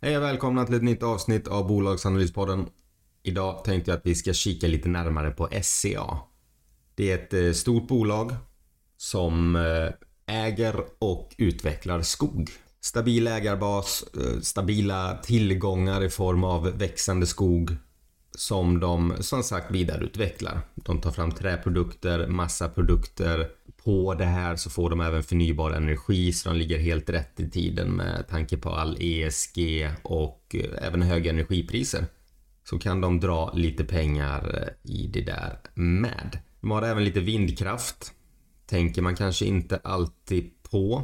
Hej och välkomna till ett nytt avsnitt av Bolagsanalyspodden. Idag tänkte jag att vi ska kika lite närmare på SCA. Det är ett eh, stort bolag som eh, äger och utvecklar skog. Stabil ägarbas, eh, stabila tillgångar i form av växande skog som de som sagt vidareutvecklar. De tar fram träprodukter, massaprodukter. På det här så får de även förnybar energi så de ligger helt rätt i tiden med tanke på all ESG och eh, även höga energipriser. Så kan de dra lite pengar eh, i det där med. De har även lite vindkraft. Tänker man kanske inte alltid på.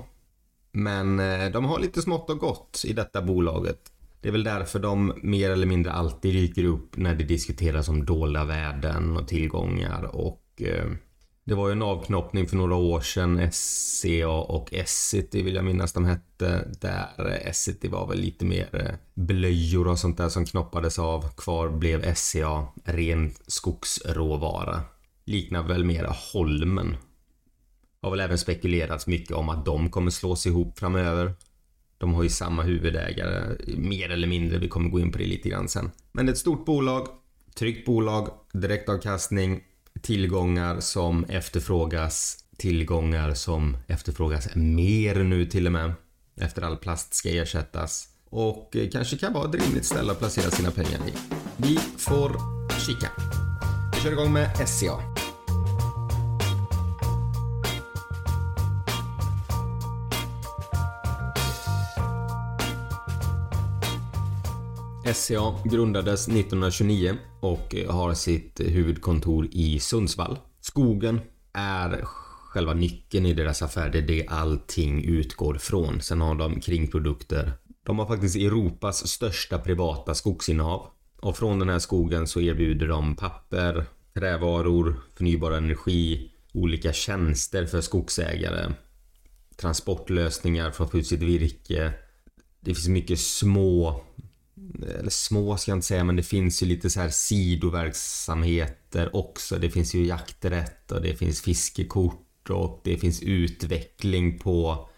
Men eh, de har lite smått och gott i detta bolaget. Det är väl därför de mer eller mindre alltid dyker upp när det diskuteras om dolda värden och tillgångar och eh, det var ju en avknoppning för några år sedan SCA och Essity vill jag minnas de hette. Där eh, Essity var väl lite mer eh, blöjor och sånt där som knoppades av. Kvar blev SCA ren skogsråvara. Liknar väl mera Holmen. Har väl även spekulerats mycket om att de kommer slås ihop framöver. De har ju samma huvudägare, mer eller mindre. Vi kommer gå in på det lite grann sen. Men ett stort bolag, tryggt bolag, direktavkastning, tillgångar som efterfrågas, tillgångar som efterfrågas mer nu till och med. Efter all plast ska ersättas. Och kanske kan vara ett rimligt ställe att placera sina pengar i. Vi får kika. Vi kör igång med SCA. SCA grundades 1929 och eh, har sitt eh, huvudkontor i Sundsvall. Skogen är själva nyckeln i deras affär. Det är det allting utgår från. Sen har de kringprodukter. De har faktiskt Europas största privata skogsinnehav. Och från den här skogen så erbjuder de papper, trävaror, förnybar energi, olika tjänster för skogsägare, transportlösningar för att få ut sitt virke. Det finns mycket små eller små ska jag inte säga, men det finns ju lite så här sidoverksamheter också. Det finns ju jakträtt och det finns fiskekort och det finns utveckling på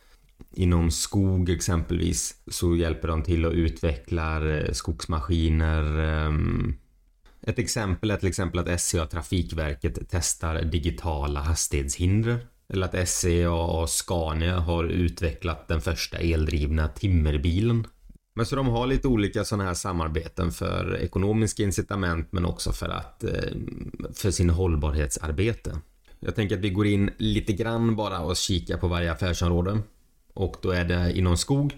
inom skog exempelvis så hjälper de till att utveckla eh, skogsmaskiner. Ehm. Ett exempel är till exempel att SCA Trafikverket testar digitala hastighetshinder. Eller att SCA och Scania har utvecklat den första eldrivna timmerbilen. Men så de har lite olika sådana här samarbeten för ekonomiska incitament men också för att eh, för sin hållbarhetsarbete. Jag tänker att vi går in lite grann bara och kikar på varje affärsområde. Och då är det inom skog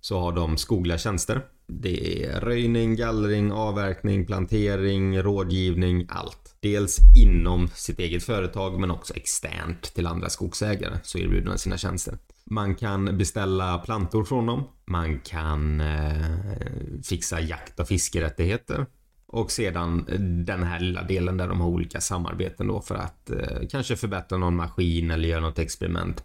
så har de skogliga tjänster. Det är röjning, gallring, avverkning, plantering, rådgivning, allt. Dels inom sitt eget företag men också externt till andra skogsägare så erbjuder man sina tjänster. Man kan beställa plantor från dem. Man kan eh, fixa jakt och fiskerättigheter. Och sedan eh, den här lilla delen där de har olika samarbeten då för att eh, kanske förbättra någon maskin eller göra något experiment.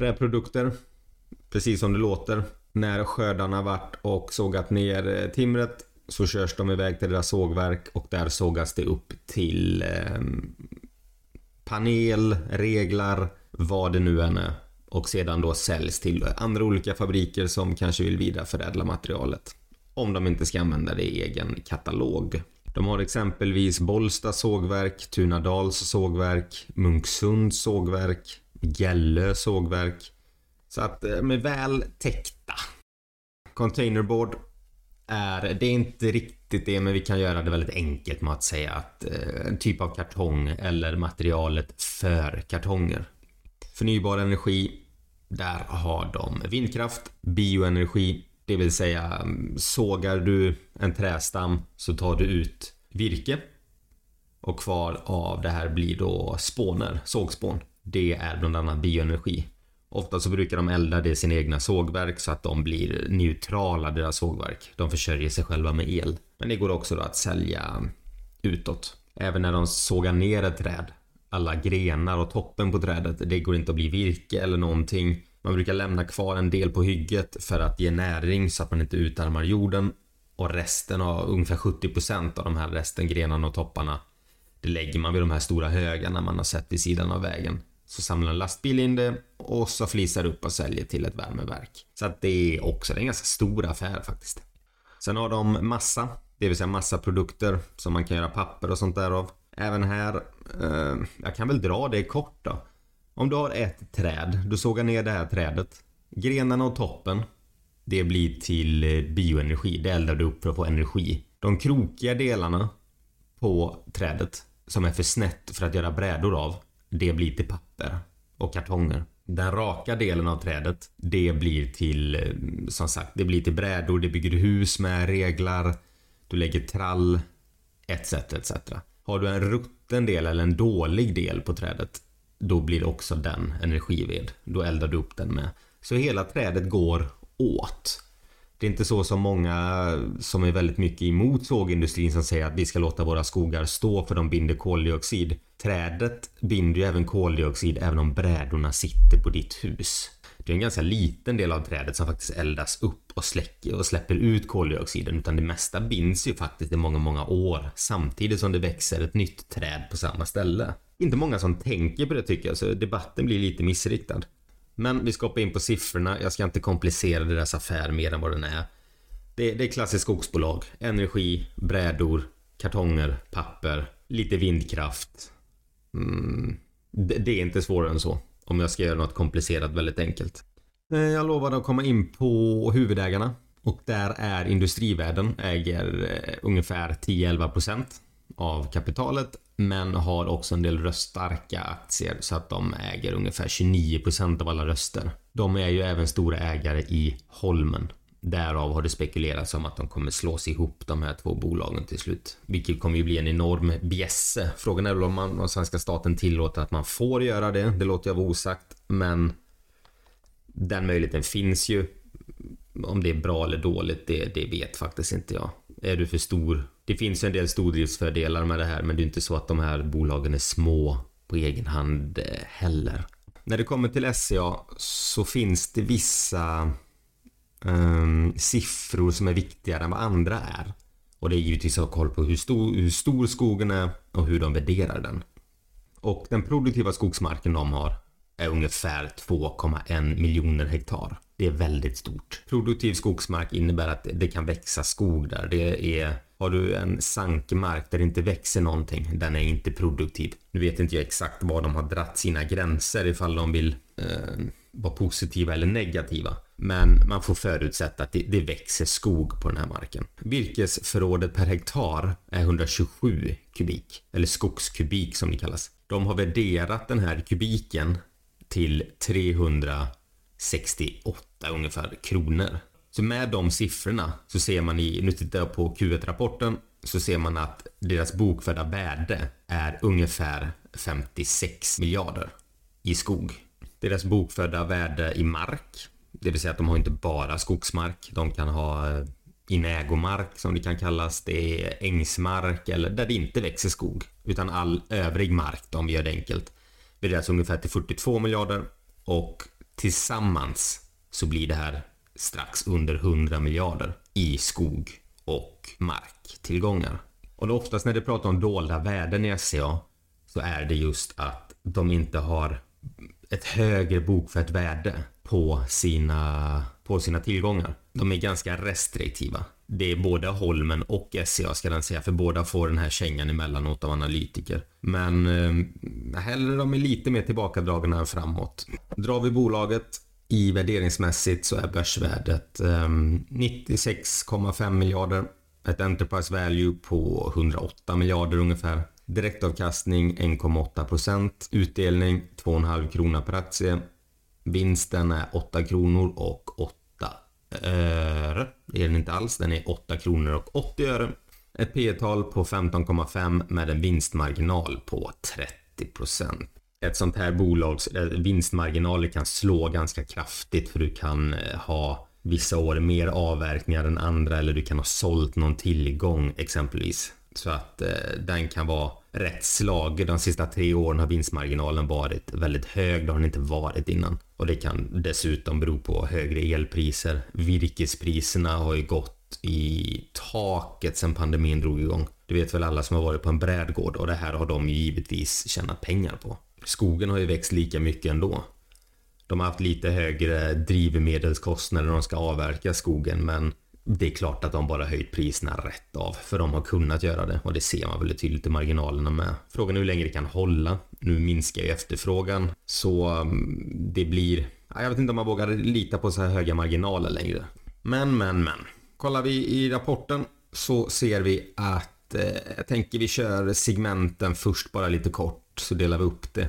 Träprodukter. Precis som det låter. När skördarna varit och sågat ner eh, timret så körs de iväg till deras sågverk och där sågas det upp till eh, panel, reglar, vad det nu än är. Och sedan då säljs till andra olika fabriker som kanske vill vidareförädla materialet. Om de inte ska använda det i egen katalog. De har exempelvis Bollsta sågverk, Tunadals sågverk, Munksunds sågverk, Gällö sågverk. Så att eh, de är väl täckta. Containerboard är, det är inte riktigt det men vi kan göra det väldigt enkelt med att säga att eh, en typ av kartong eller materialet för kartonger. Förnybar energi, där har de vindkraft, bioenergi, det vill säga mm, sågar du en trästam så tar du ut virke och kvar av det här blir då spåner, sågspån. Det är bland annat bioenergi. Ofta så brukar de elda det i sina egna sågverk så att de blir neutrala, deras sågverk. De försörjer sig själva med el. Men det går också då att sälja utåt. Även när de sågar ner ett träd. Alla grenar och toppen på trädet, det går inte att bli virke eller någonting. Man brukar lämna kvar en del på hygget för att ge näring så att man inte utarmar jorden. Och resten av ungefär 70% av de här resten, grenarna och topparna, det lägger man vid de här stora högarna man har sett vid sidan av vägen. Så samlar en lastbil in det och så flisar upp och säljer till ett värmeverk. Så att det är också en ganska stor affär faktiskt. Sen har de massa, det vill säga massaprodukter som man kan göra papper och sånt där av. Även här, eh, jag kan väl dra det kort då. Om du har ett träd, du sågar ner det här trädet. Grenarna och toppen, det blir till bioenergi. Det eldar du upp för att få energi. De krokiga delarna på trädet, som är för snett för att göra brädor av, det blir till papper och kartonger. Den raka delen av trädet, det blir till, eh, som sagt, det blir till brädor, det bygger hus med reglar, du lägger trall, etc. etc. Har du en rutten del eller en dålig del på trädet, då blir också den energived. Då eldar du upp den med. Så hela trädet går åt. Det är inte så som många som är väldigt mycket emot sågindustrin som säger att vi ska låta våra skogar stå för de binder koldioxid. Trädet binder ju även koldioxid även om brädorna sitter på ditt hus. Det är en ganska liten del av trädet som faktiskt eldas upp och släcker och släpper ut koldioxiden utan det mesta binds ju faktiskt i många, många år samtidigt som det växer ett nytt träd på samma ställe. Inte många som tänker på det tycker jag, så debatten blir lite missriktad. Men vi ska hoppa in på siffrorna. Jag ska inte komplicera deras affär mer än vad den är. Det, det är klassiskt skogsbolag. Energi, brädor, kartonger, papper, lite vindkraft. Mm, det, det är inte svårare än så. Om jag ska göra något komplicerat väldigt enkelt. Eh, jag lovade att komma in på huvudägarna. Och där är Industrivärden äger eh, ungefär 10-11% av kapitalet men har också en del röststarka aktier så att de äger ungefär 29% av alla röster. De är ju även stora ägare i Holmen. Därav har det spekulerats om att de kommer slås ihop de här två bolagen till slut. Vilket kommer ju bli en enorm bjässe. Frågan är väl om, man, och svenska staten tillåter att man får göra det. Det låter jag vara osagt. Men den möjligheten finns ju. Om det är bra eller dåligt, det, det vet faktiskt inte jag. Är du för stor det finns en del stordriftsfördelar med det här men det är inte så att de här bolagen är små på egen hand eh, heller. När det kommer till SCA så finns det vissa um, siffror som är viktigare än vad andra är. Och det är givetvis att ha koll på hur stor, hur stor skogen är och hur de värderar den. Och den produktiva skogsmarken de har är ungefär 2,1 miljoner hektar. Det är väldigt stort. Produktiv skogsmark innebär att det kan växa skog där. Det är har du en sankmark där det inte växer någonting, den är inte produktiv. Nu vet inte jag exakt var de har dratt sina gränser ifall de vill eh, vara positiva eller negativa. Men man får förutsätta att det, det, växer skog på den här marken. Virkesförrådet per hektar är 127 kubik, eller skogskubik som det kallas. De har värderat den här kubiken till 368 ungefär kronor. Så med de siffrorna så ser man i, nu tittar jag på Q1-rapporten, så ser man att deras bokförda värde är ungefär 56 miljarder i skog. Deras bokförda värde i mark, det vill säga att de har inte bara skogsmark, de kan ha eh, inägomark som det kan kallas, det är ängsmark eller där det inte växer skog, utan all övrig mark, om vi gör det enkelt, värderas alltså ungefär till 42 miljarder och Tillsammans så blir det här strax under 100 miljarder i skog och marktillgångar. Och då oftast när det pratar om dolda värden i SCA så är det just att de inte har ett högre bokfört värde på sina, på sina tillgångar. De är ganska restriktiva. Det är både Holmen och SCA ska den säga, för båda får den här kängan emellanåt av analytiker. Men eh, hellre de är lite mer tillbakadragna än framåt. Drar vi bolaget i värderingsmässigt så är börsvärdet eh, 96,5 miljarder. Ett Enterprise Value på 108 miljarder ungefär. Direktavkastning 1,8% Utdelning 2,5 krona per aktie. Vinsten är 8 kronor och 8 öre. Det är den inte alls. Den är 8 kronor och 80 öre. Ett P tal på 15,5 med en vinstmarginal på 30 procent. Ett sånt här bolags eh, vinstmarginaler kan slå ganska kraftigt för du kan eh, ha vissa år mer avverkningar än andra eller du kan ha sålt någon tillgång exempelvis. Så att eh, den kan vara rätt slag. De sista tre åren har vinstmarginalen varit väldigt hög. Det har den inte varit innan. Och det kan dessutom bero på högre elpriser. Virkespriserna har ju gått i taket sedan pandemin drog igång. Det vet väl alla som har varit på en brädgård och det här har de ju givetvis tjänat pengar på. Skogen har ju växt lika mycket ändå. De har haft lite högre drivmedelskostnader när de ska avverka skogen men det är klart att de bara höjt priserna rätt av för de har kunnat göra det och det ser man väldigt tydligt i marginalerna med. Frågan är hur länge det kan hålla. Nu minskar ju efterfrågan så mm, det blir... Jag vet inte om man vågar lita på så här höga marginaler längre. Men, men, men. Kollar vi i rapporten så ser vi att eh, jag tänker vi kör segmenten först bara lite kort så delar vi upp det.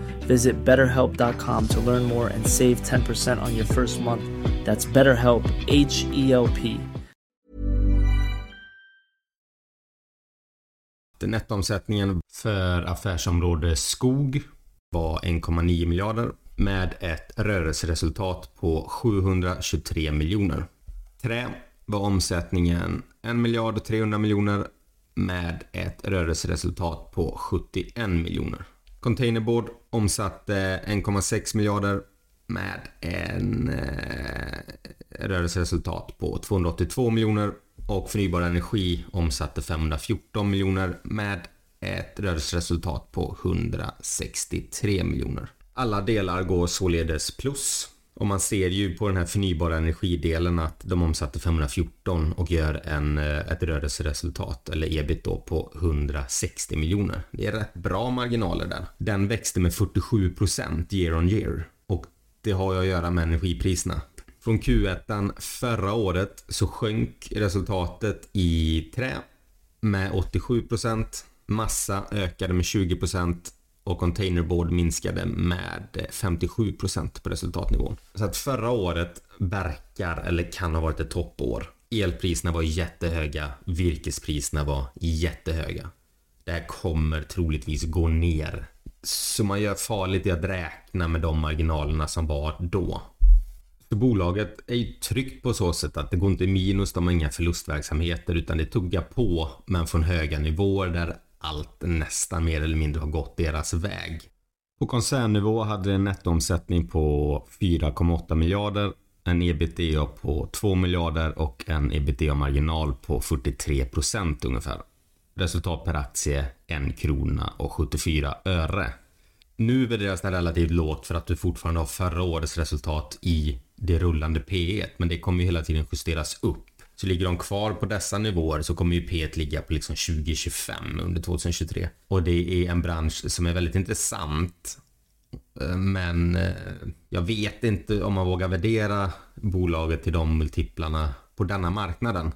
Visit betterhelp.com to learn more and save 10% on your first month. That's BetterHelp, H E L P. Nettoomsättningen för affärsområde skog var 1,9 miljarder med ett rörelseresultat på 723 miljoner. Trä var omsättningen 1 miljard 300 miljoner med ett rörelseresultat på 71 miljoner. Containerboard omsatte 1,6 miljarder med en eh, rörelseresultat på 282 miljoner och förnybar energi omsatte 514 miljoner med ett rörelseresultat på 163 miljoner. Alla delar går således plus och man ser ju på den här förnybara energidelen att de omsatte 514 och gör en, eh, ett rörelseresultat, eller ebit då, på 160 miljoner. Det är rätt bra marginaler där. Den växte med 47% year on year. Och det har ju att göra med energipriserna. Från Q1 förra året så sjönk resultatet i trä med 87%. Massa ökade med 20% och containerboard minskade med 57% på resultatnivån. Så att förra året verkar, eller kan ha varit ett toppår. Elpriserna var jättehöga, virkespriserna var jättehöga. Det här kommer troligtvis gå ner. Så man gör farligt i att räkna med de marginalerna som var då. Bolaget är ju tryggt på så sätt att det går inte minus, de har inga förlustverksamheter utan det tuggar på men från höga nivåer där allt nästan mer eller mindre har gått deras väg. På koncernnivå hade det en nettoomsättning på 4,8 miljarder, en ebitda på 2 miljarder och en ebitda-marginal på 43 procent ungefär. Resultat per aktie 1 krona och 74 öre. Nu värderas det relativt lågt för att du fortfarande har förra årets resultat i det rullande P1 men det kommer ju hela tiden justeras upp. Så ligger de kvar på dessa nivåer så kommer ju P1 ligga på liksom 2025 under 2023. Och det är en bransch som är väldigt intressant. Eh, men eh, jag vet inte om man vågar värdera bolaget till de multiplarna på denna marknaden.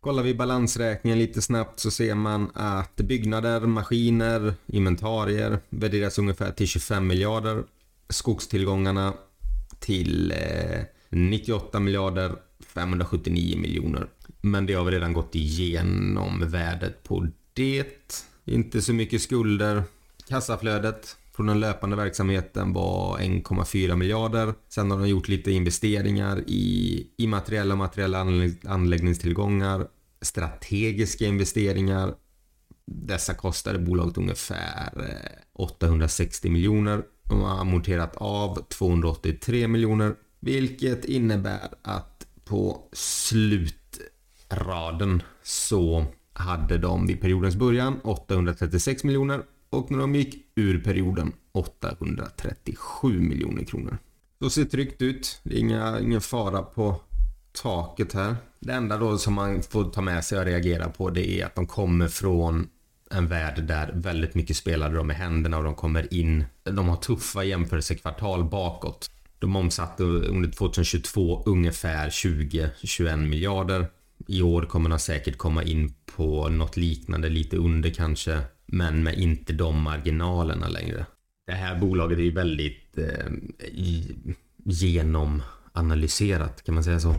Kollar vi balansräkningen lite snabbt så ser man att byggnader, maskiner, inventarier värderas ungefär till 25 miljarder. Skogstillgångarna till eh, 98 miljarder 579 miljoner. Men det har vi redan gått igenom värdet på det. Inte så mycket skulder. Kassaflödet från den löpande verksamheten var 1,4 miljarder. Sen har de gjort lite investeringar i immateriella och materiella anläggningstillgångar. Strategiska investeringar. Dessa kostade bolaget ungefär eh, 860 miljoner. De har amorterat av 283 miljoner. Vilket innebär att på slutraden så hade de vid periodens början 836 miljoner och när de gick ur perioden 837 miljoner kronor. Så ser tryggt ut. Det är inga, ingen fara på taket här. Det enda då som man får ta med sig och reagera på det är att de kommer från en värld där väldigt mycket spelade de med händerna och de kommer in. De har tuffa jämförelsekvartal bakåt. De omsatte under 2022 ungefär 20-21 miljarder. I år kommer de säkert komma in på något liknande, lite under kanske men med inte de marginalerna längre. Det här bolaget är ju väldigt eh, genomanalyserat, kan man säga så?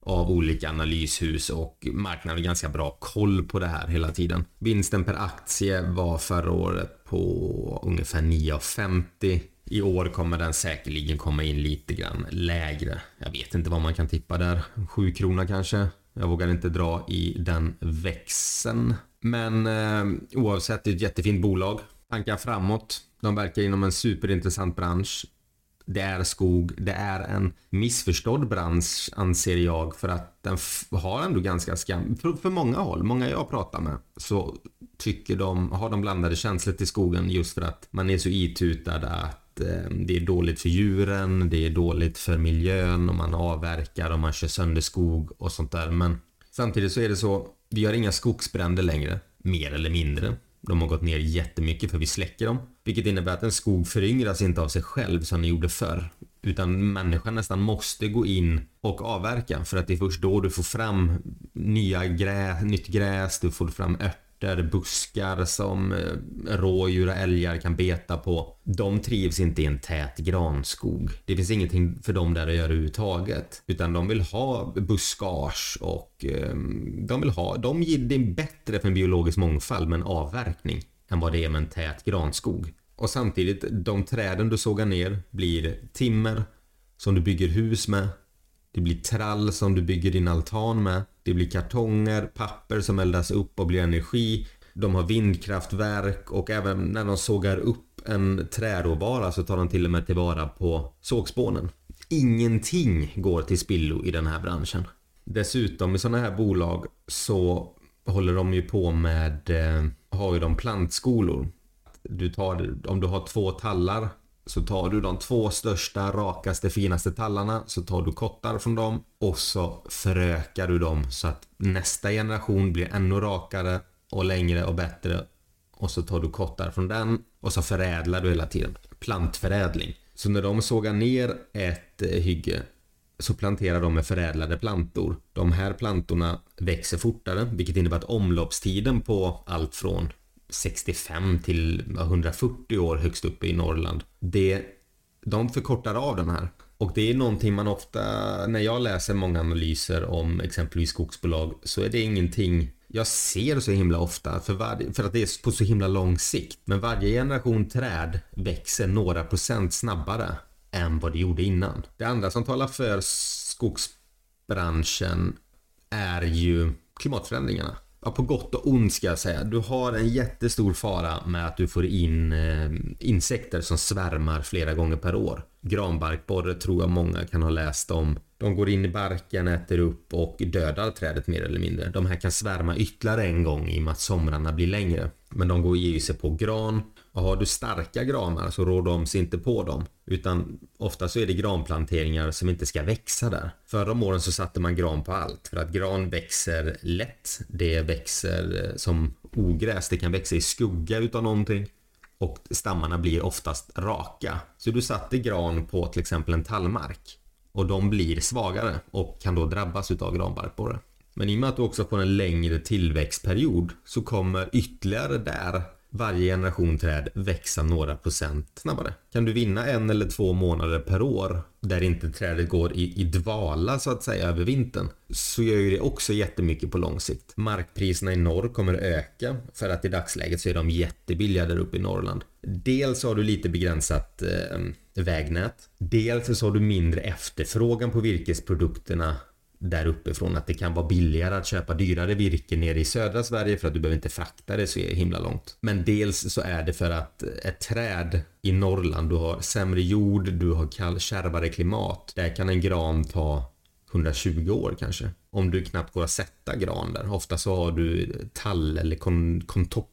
Av olika analyshus och marknaden har ganska bra koll på det här hela tiden. Vinsten per aktie var förra året på ungefär 9,50. I år kommer den säkerligen komma in lite grann lägre. Jag vet inte vad man kan tippa där. 7 kronor kanske. Jag vågar inte dra i den växeln. Men eh, oavsett, det är ett jättefint bolag. Tankar framåt. De verkar inom en superintressant bransch. Det är skog. Det är en missförstådd bransch anser jag för att den har ändå ganska skam... För, för många håll, många jag pratar med så tycker de, har de blandade känslor till skogen just för att man är så itutad att Eh, det är dåligt för djuren, det är dåligt för miljön och man avverkar och man kör sönder skog och sånt där. Men samtidigt så är det så, vi har inga skogsbränder längre, mer eller mindre. De har gått ner jättemycket för vi släcker dem. Vilket innebär att en skog föryngras inte av sig själv som den gjorde förr. Utan människan nästan måste gå in och avverka för att det är först då du får fram nya grä, nytt gräs, du får fram ört örter, buskar som eh, rådjur och älgar kan beta på. De trivs inte i en tät granskog. Det finns ingenting för dem där att göra överhuvudtaget. Utan de vill ha buskage och ehm, de vill ha, de ger det bättre för en biologisk mångfald med en avverkning än vad det är med en tät granskog. Och samtidigt, de träden du sågar ner blir timmer som du bygger hus med. Det blir trall som du bygger din altan med. Det blir kartonger, papper som eldas upp och blir energi. De har vindkraftverk och även när de sågar upp en träråvara så tar de till och med tillvara på sågspånen. Ingenting går till spillo i den här branschen. Dessutom i sådana här bolag så håller de ju på med, eh, har ju de plantskolor. Du tar, om du har två tallar så tar du de två största, rakaste, finaste tallarna så tar du kottar från dem och så förökar du dem så att nästa generation blir ännu rakare och längre och bättre och så tar du kottar från den och så förädlar du hela tiden. Plantförädling. Så när de sågar ner ett eh, hygge så planterar de med förädlade plantor. De här plantorna växer fortare vilket innebär att omloppstiden på allt från 65 till 140 år högst upp i Norrland. Det, de förkortar av den här. Och det är någonting man ofta, när jag läser många analyser om exempelvis skogsbolag så är det ingenting jag ser så himla ofta för, var, för att det är på så himla lång sikt. Men varje generation träd växer några procent snabbare än vad det gjorde innan. Det andra som talar för skogsbranschen är ju klimatförändringarna. Ja, på gott och ont ska jag säga. Du har en jättestor fara med att du får in eh, insekter som svärmar flera gånger per år. Granbarkborre tror jag många kan ha läst om. De går in i barken, äter upp och dödar trädet mer eller mindre. De här kan svärma ytterligare en gång i och med att somrarna blir längre. Men de går ju sig på gran och har du starka granar så rår de sig inte på dem. Utan ofta så är det granplanteringar som inte ska växa där. Förra om åren så satte man gran på allt. För att gran växer lätt. Det växer eh, som ogräs. Det kan växa i skugga utav någonting. Och stammarna blir oftast raka. Så du satte gran på till exempel en tallmark. Och de blir svagare och kan då drabbas utav granbarkborre. Men i och med att du också får en längre tillväxtperiod så kommer ytterligare där varje generation träd växa några procent snabbare. Kan du vinna en eller två månader per år där inte trädet går i, i dvala så att säga över vintern så gör ju det också jättemycket på lång sikt. Markpriserna i norr kommer öka för att i dagsläget så är de jättebilliga där uppe i Norrland. Dels har du lite begränsat eh, vägnät. Dels så har du mindre efterfrågan på virkesprodukterna där uppifrån att det kan vara billigare att köpa dyrare virke nere i södra Sverige för att du behöver inte frakta det så himla långt. Men dels så är det för att ett träd i Norrland, du har sämre jord, du har kall, kärvare klimat. Där kan en gran ta 120 år kanske. Om du knappt går att sätta gran där. Ofta så har du tall eller kon, tror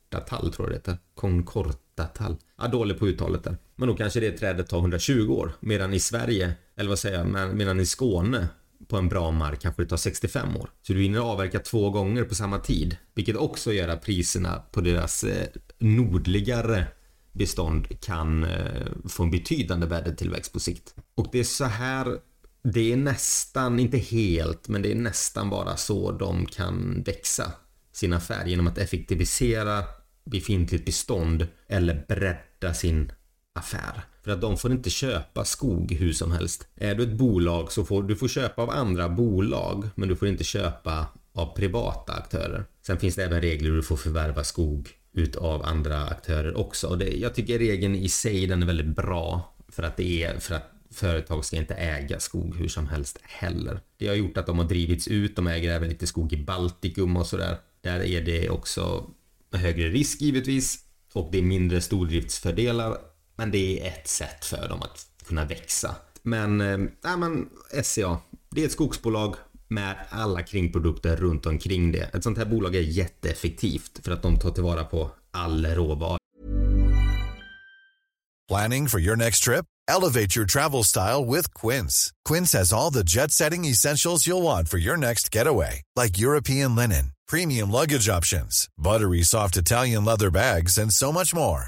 jag det heter. Concortatall. Ja, dålig på uttalet där. Men då kanske det trädet tar 120 år. Medan i Sverige, eller vad säger jag, medan i Skåne på en bra mark kanske det tar 65 år. Så du hinner avverka två gånger på samma tid. Vilket också gör att priserna på deras eh, nordligare bestånd kan eh, få en betydande värdetillväxt på sikt. Och det är så här det är nästan, inte helt, men det är nästan bara så de kan växa sin affär genom att effektivisera befintligt bestånd eller bredda sin affär. För att de får inte köpa skog hur som helst. Är du ett bolag så får du får köpa av andra bolag men du får inte köpa av privata aktörer. Sen finns det även regler hur du får förvärva skog utav andra aktörer också. Och det, jag tycker regeln i sig den är väldigt bra för att det är för att företag ska inte äga skog hur som helst heller. Det har gjort att de har drivits ut. De äger även lite skog i Baltikum och sådär. Där är det också högre risk givetvis och det är mindre stordriftsfördelar men det är ett sätt för dem att kunna växa. Men, äh, men SCA, det är ett skogsbolag med alla kringprodukter runt omkring det. Ett sånt här bolag är jätteeffektivt för att de tar tillvara på all råvara. Planning for your next trip? Elevate your travel style with Quince. Quince has all the jet-setting essentials you'll want for your next getaway, like European linen, premium luggage options, buttery soft Italian leather bags, and so much more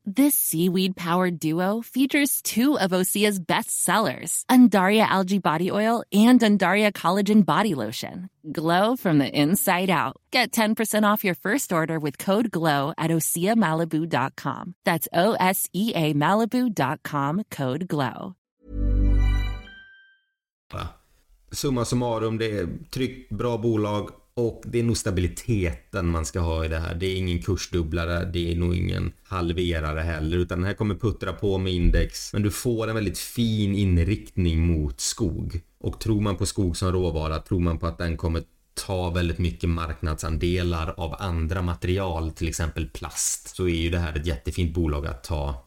This seaweed powered duo features two of Osea's best sellers, Undaria Algae Body Oil and Undaria Collagen Body Lotion. Glow from the inside out. Get 10% off your first order with code GLOW at OseaMalibu.com. That's O S E A Malibu.com code GLOW. Summa summarum, det är tryggt, bra bolag och det är nog stabiliteten man ska ha i det här. Det är ingen kursdubblare, det är nog ingen halverare heller, utan den här kommer puttra på med index. Men du får en väldigt fin inriktning mot skog. Och tror man på skog som råvara, tror man på att den kommer ta väldigt mycket marknadsandelar av andra material, till exempel plast, så är ju det här ett jättefint bolag att ta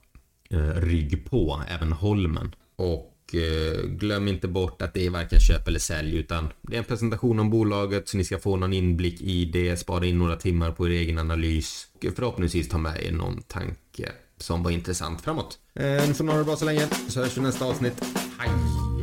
eh, rygg på, även Holmen. Och glöm inte bort att det är varken köp eller sälj utan det är en presentation om bolaget så ni ska få någon inblick i det, spara in några timmar på er egen analys och förhoppningsvis ta med er någon tanke som var intressant framåt. Eh, ni får ha det bra så länge så hörs vi nästa avsnitt. Hej!